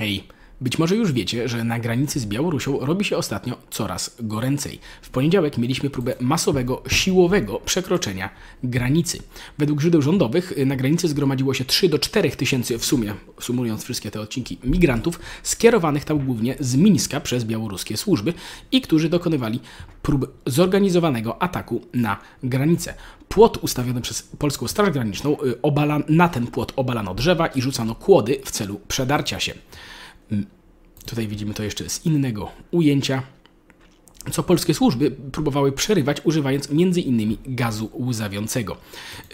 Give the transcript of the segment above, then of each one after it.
Hej, być może już wiecie, że na granicy z Białorusią robi się ostatnio coraz goręcej. W poniedziałek mieliśmy próbę masowego, siłowego przekroczenia granicy. Według źródeł rządowych y, na granicy zgromadziło się 3 do 4 tysięcy w sumie, sumując wszystkie te odcinki, migrantów skierowanych tam głównie z Mińska przez białoruskie służby i którzy dokonywali prób zorganizowanego ataku na granicę. Płot ustawiony przez Polską Straż Graniczną, y, obala, na ten płot obalano drzewa i rzucano kłody w celu przedarcia się. Tutaj widzimy to jeszcze z innego ujęcia, co polskie służby próbowały przerywać, używając m.in. gazu łzawiącego.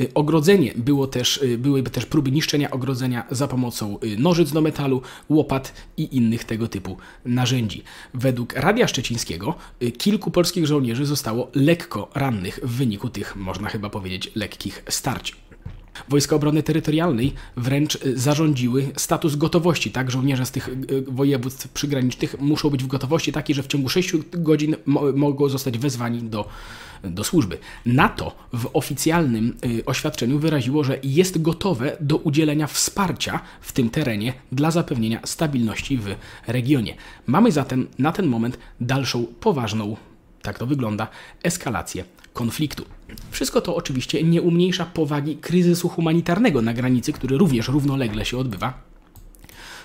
Y, ogrodzenie było też, y, były też próby niszczenia ogrodzenia za pomocą y, nożyc do metalu, łopat i innych tego typu narzędzi. Według Radia Szczecińskiego kilku polskich żołnierzy zostało lekko rannych w wyniku tych, można chyba powiedzieć, lekkich starć. Wojska Obrony Terytorialnej wręcz y, zarządziły status gotowości, tak? Żołnierze z tych y, województw przygranicznych muszą być w gotowości takiej, że w ciągu 6 godzin mo mogą zostać wezwani do, do służby. NATO w oficjalnym y, oświadczeniu wyraziło, że jest gotowe do udzielenia wsparcia w tym terenie dla zapewnienia stabilności w regionie. Mamy zatem na ten moment dalszą poważną, tak to wygląda, eskalację konfliktu. Wszystko to oczywiście nie umniejsza powagi kryzysu humanitarnego na granicy, który również równolegle się odbywa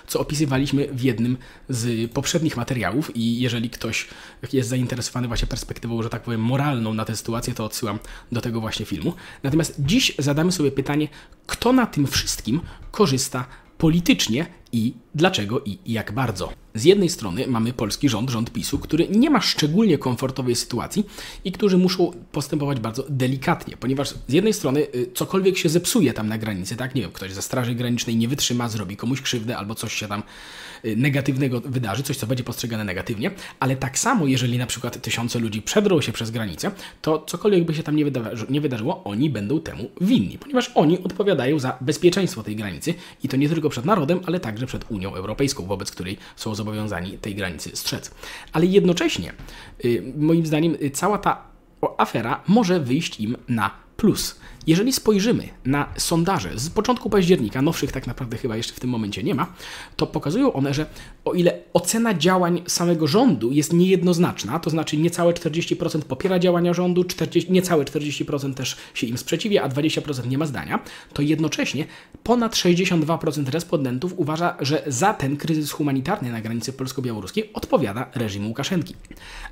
co opisywaliśmy w jednym z poprzednich materiałów i jeżeli ktoś jest zainteresowany właśnie perspektywą, że tak powiem, moralną na tę sytuację, to odsyłam do tego właśnie filmu. Natomiast dziś zadamy sobie pytanie, kto na tym wszystkim korzysta politycznie i dlaczego i jak bardzo. Z jednej strony mamy polski rząd, rząd PiSu, który nie ma szczególnie komfortowej sytuacji i którzy muszą postępować bardzo delikatnie, ponieważ z jednej strony y, cokolwiek się zepsuje tam na granicy, tak, nie wiem, ktoś ze Straży Granicznej nie wytrzyma, zrobi komuś krzywdę albo coś się tam y, negatywnego wydarzy, coś co będzie postrzegane negatywnie, ale tak samo jeżeli na przykład tysiące ludzi przedrą się przez granicę, to cokolwiek by się tam nie, nie wydarzyło, oni będą temu winni, ponieważ oni odpowiadają za bezpieczeństwo tej granicy i to nie tylko przed narodem, ale także przed Unią Europejską, wobec której są zobowiązani tej granicy strzec. Ale jednocześnie, y, moim zdaniem, y, cała ta afera może wyjść im na plus. Jeżeli spojrzymy na sondaże z początku października, nowszych tak naprawdę chyba jeszcze w tym momencie nie ma, to pokazują one, że o ile ocena działań samego rządu jest niejednoznaczna, to znaczy niecałe 40% popiera działania rządu, 40, niecałe 40% też się im sprzeciwia, a 20% nie ma zdania, to jednocześnie ponad 62% respondentów uważa, że za ten kryzys humanitarny na granicy polsko-białoruskiej odpowiada reżim Łukaszenki.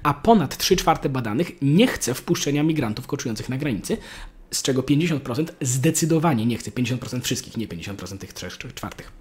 A ponad 3 czwarte badanych nie chce wpuszczenia migrantów koczujących na granicy, z czego 50% zdecydowanie nie chce, 50% wszystkich, nie 50% tych 3 czwartych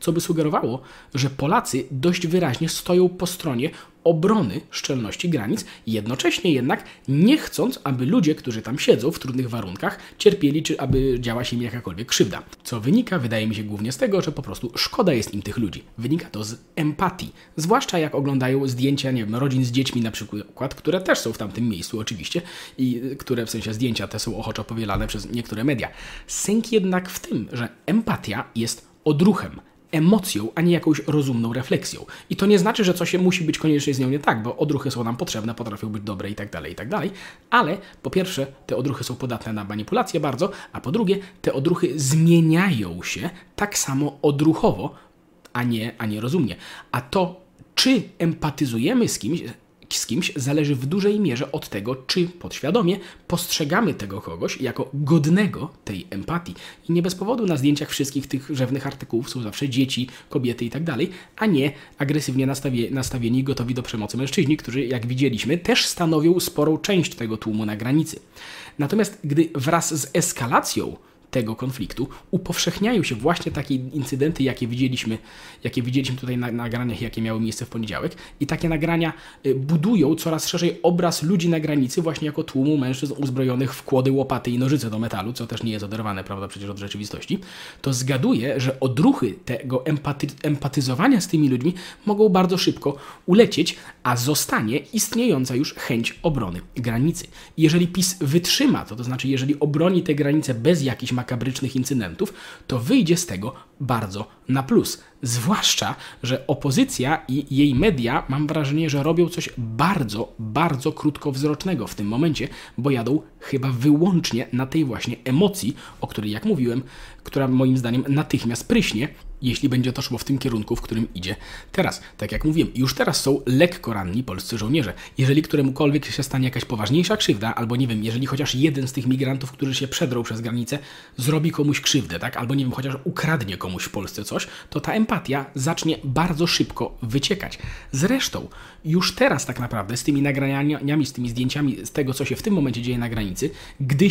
co by sugerowało, że Polacy dość wyraźnie stoją po stronie obrony szczelności granic, jednocześnie jednak nie chcąc, aby ludzie, którzy tam siedzą w trudnych warunkach, cierpieli, czy aby działa się im jakakolwiek krzywda. Co wynika, wydaje mi się, głównie z tego, że po prostu szkoda jest im tych ludzi. Wynika to z empatii. Zwłaszcza jak oglądają zdjęcia, nie wiem, rodzin z dziećmi na przykład, które też są w tamtym miejscu oczywiście i które w sensie zdjęcia te są ochoczo powielane przez niektóre media. Sęk jednak w tym, że empatia jest odruchem, emocją, a nie jakąś rozumną refleksją. I to nie znaczy, że coś musi być koniecznie z nią nie tak, bo odruchy są nam potrzebne, potrafią być dobre i tak dalej, i tak dalej, ale po pierwsze, te odruchy są podatne na manipulację bardzo, a po drugie, te odruchy zmieniają się tak samo odruchowo, a nie, a nie rozumnie. A to, czy empatyzujemy z kimś, z kimś zależy w dużej mierze od tego, czy podświadomie postrzegamy tego kogoś jako godnego tej empatii. I nie bez powodu na zdjęciach wszystkich tych rzewnych artykułów są zawsze dzieci, kobiety i tak a nie agresywnie nastawie, nastawieni gotowi do przemocy mężczyźni, którzy, jak widzieliśmy, też stanowią sporą część tego tłumu na granicy. Natomiast gdy wraz z eskalacją tego konfliktu upowszechniają się właśnie takie incydenty, jakie widzieliśmy, jakie widzieliśmy tutaj na nagraniach, jakie miały miejsce w poniedziałek. I takie nagrania y, budują coraz szerzej obraz ludzi na granicy właśnie jako tłumu mężczyzn uzbrojonych w kłody, łopaty i nożyce do metalu, co też nie jest oderwane, prawda, przecież od rzeczywistości. To zgaduję, że odruchy tego empaty empatyzowania z tymi ludźmi mogą bardzo szybko ulecieć, a zostanie istniejąca już chęć obrony granicy. Jeżeli PiS wytrzyma to, to znaczy jeżeli obroni te granice bez jakichś makabrycznych incydentów, to wyjdzie z tego bardzo na plus. Zwłaszcza, że opozycja i jej media, mam wrażenie, że robią coś bardzo, bardzo krótkowzrocznego w tym momencie, bo jadą chyba wyłącznie na tej właśnie emocji, o której, jak mówiłem, która moim zdaniem natychmiast pryśnie jeśli będzie to szło w tym kierunku, w którym idzie teraz. Tak jak mówiłem, już teraz są lekko ranni polscy żołnierze. Jeżeli któremukolwiek się stanie jakaś poważniejsza krzywda, albo nie wiem, jeżeli chociaż jeden z tych migrantów, którzy się przedrą przez granicę, zrobi komuś krzywdę, tak, albo nie wiem, chociaż ukradnie komuś w Polsce coś, to ta empatia zacznie bardzo szybko wyciekać. Zresztą, już teraz tak naprawdę z tymi nagraniami, z tymi zdjęciami z tego, co się w tym momencie dzieje na granicy, gdy,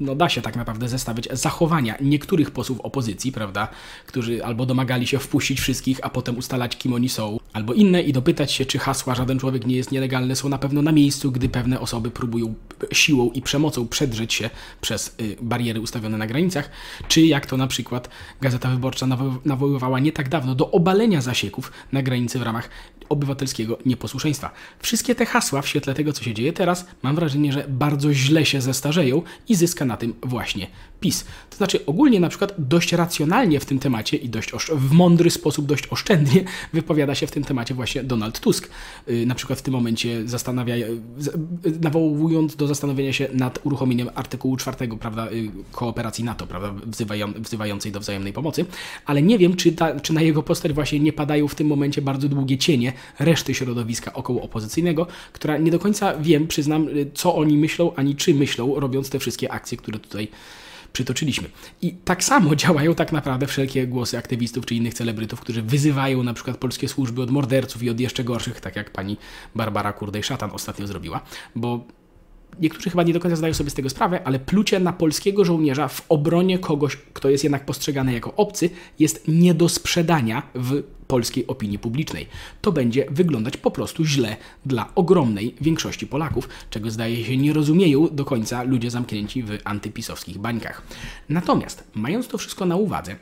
no da się tak naprawdę zestawić zachowania niektórych posłów opozycji, prawda, którzy albo domagali się wpuścić wszystkich, a potem ustalać, kim oni są, albo inne i dopytać się, czy hasła żaden człowiek nie jest nielegalny, są na pewno na miejscu, gdy pewne osoby próbują siłą i przemocą przedrzeć się przez y, bariery ustawione na granicach, czy jak to na przykład Gazeta Wyborcza nawoływała nie tak dawno do obalenia zasieków na granicy w ramach obywatelskiego nieposłuszeństwa. Wszystkie te hasła w świetle tego, co się dzieje teraz, mam wrażenie, że bardzo źle się zestarzeją i zyska na tym właśnie PiS. To znaczy ogólnie na przykład dość racjonalnie w tym temacie i dość w mądry sposób, dość oszczędnie wypowiada się w tym temacie właśnie Donald Tusk. Yy, na przykład w tym momencie zastanawia, yy, nawołując do zastanowienia się nad uruchomieniem artykułu 4, prawda, yy, kooperacji NATO, prawda, wzywają, wzywającej do wzajemnej pomocy, ale nie wiem, czy, ta, czy na jego postać właśnie nie padają w tym momencie bardzo długie cienie reszty środowiska około opozycyjnego, która nie do końca wiem, przyznam, y, co oni myślą, ani czy myślą, robiąc te wszystkie akcje, które tutaj przytoczyliśmy. I tak samo działają tak naprawdę wszelkie głosy aktywistów czy innych celebrytów, którzy wyzywają na przykład polskie służby od morderców i od jeszcze gorszych, tak jak pani Barbara Kurdej-Szatan ostatnio zrobiła, bo niektórzy chyba nie do końca zdają sobie z tego sprawę, ale plucie na polskiego żołnierza w obronie kogoś, kto jest jednak postrzegany jako obcy, jest nie do sprzedania w polskiej opinii publicznej. To będzie wyglądać po prostu źle dla ogromnej większości Polaków, czego zdaje się nie rozumieją do końca ludzie zamknięci w antypisowskich bańkach. Natomiast, mając to wszystko na uwadze,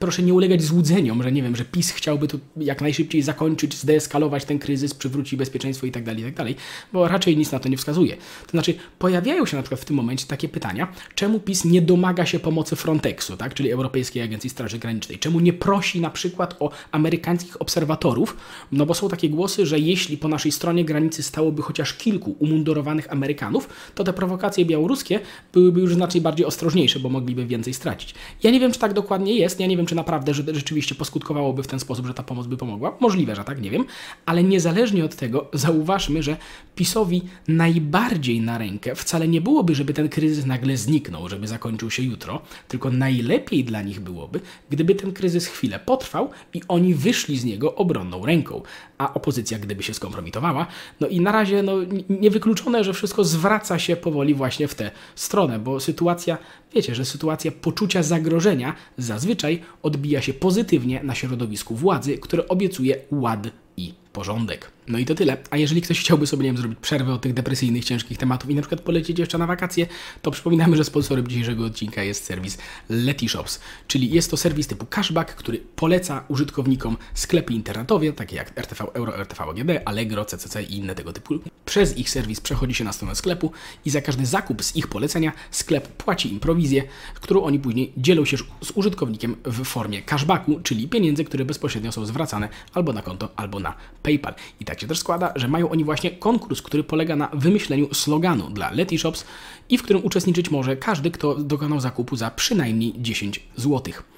proszę nie ulegać złudzeniom, że nie wiem, że PiS chciałby tu jak najszybciej zakończyć, zdeeskalować ten kryzys, przywrócić bezpieczeństwo i tak dalej, tak dalej, bo raczej nic na to nie wskazuje. To znaczy, pojawiają się na przykład w tym momencie takie pytania, czemu PiS nie domaga się pomocy Frontexu, tak, czyli Europejskiej Agencji Straży Granicznej, czemu nie prosi na przykład o amerykańskich obserwatorów, no bo są takie głosy, że jeśli po naszej stronie granicy stałoby chociaż kilku umundurowanych Amerykanów, to te prowokacje białoruskie byłyby już znacznie bardziej ostrożniejsze, bo mogliby więcej stracić. Ja nie wiem, czy tak dokładnie jest, ja nie wiem, wiem, czy naprawdę że rzeczywiście poskutkowałoby w ten sposób, że ta pomoc by pomogła. Możliwe, że tak, nie wiem. Ale niezależnie od tego, zauważmy, że PiSowi najbardziej na rękę wcale nie byłoby, żeby ten kryzys nagle zniknął, żeby zakończył się jutro, tylko najlepiej dla nich byłoby, gdyby ten kryzys chwilę potrwał i oni wyszli z niego obronną ręką, a opozycja gdyby się skompromitowała. No i na razie no, niewykluczone, że wszystko zwraca się powoli właśnie w tę stronę, bo sytuacja, wiecie, że sytuacja poczucia zagrożenia zazwyczaj odbija się pozytywnie na środowisku władzy, które obiecuje ład i porządek. No i to tyle. A jeżeli ktoś chciałby sobie, nie wiem, zrobić przerwę od tych depresyjnych, ciężkich tematów i na przykład polecieć jeszcze na wakacje, to przypominamy, że sponsorem dzisiejszego odcinka jest serwis Letyshops, czyli jest to serwis typu cashback, który poleca użytkownikom sklepy internetowe, takie jak RTV Euro, RTV AGD, Allegro, CCC i inne tego typu. Przez ich serwis przechodzi się na stronę sklepu i za każdy zakup z ich polecenia sklep płaci im prowizję, którą oni później dzielą się z użytkownikiem w formie cashbacku, czyli pieniędzy, które bezpośrednio są zwracane albo na konto, albo na PayPal. I tak się też składa, że mają oni właśnie konkurs, który polega na wymyśleniu sloganu dla Letyshops i w którym uczestniczyć może każdy, kto dokonał zakupu za przynajmniej 10 złotych.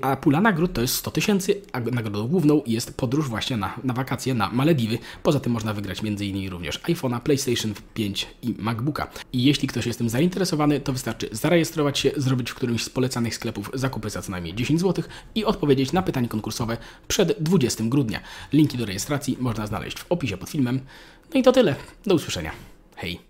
A pula nagród to jest 100 tysięcy, a nagrodą główną jest podróż właśnie na, na wakacje na Malediwy. Poza tym można wygrać m.in. również iPhone'a, PlayStation 5 i MacBooka. I jeśli ktoś jest tym zainteresowany, to wystarczy zarejestrować się, zrobić w którymś z polecanych sklepów zakupy za co najmniej 10 zł i odpowiedzieć na pytanie konkursowe przed 20 grudnia. Linki do rejestracji można znaleźć w opisie pod filmem. No i to tyle. Do usłyszenia. Hej!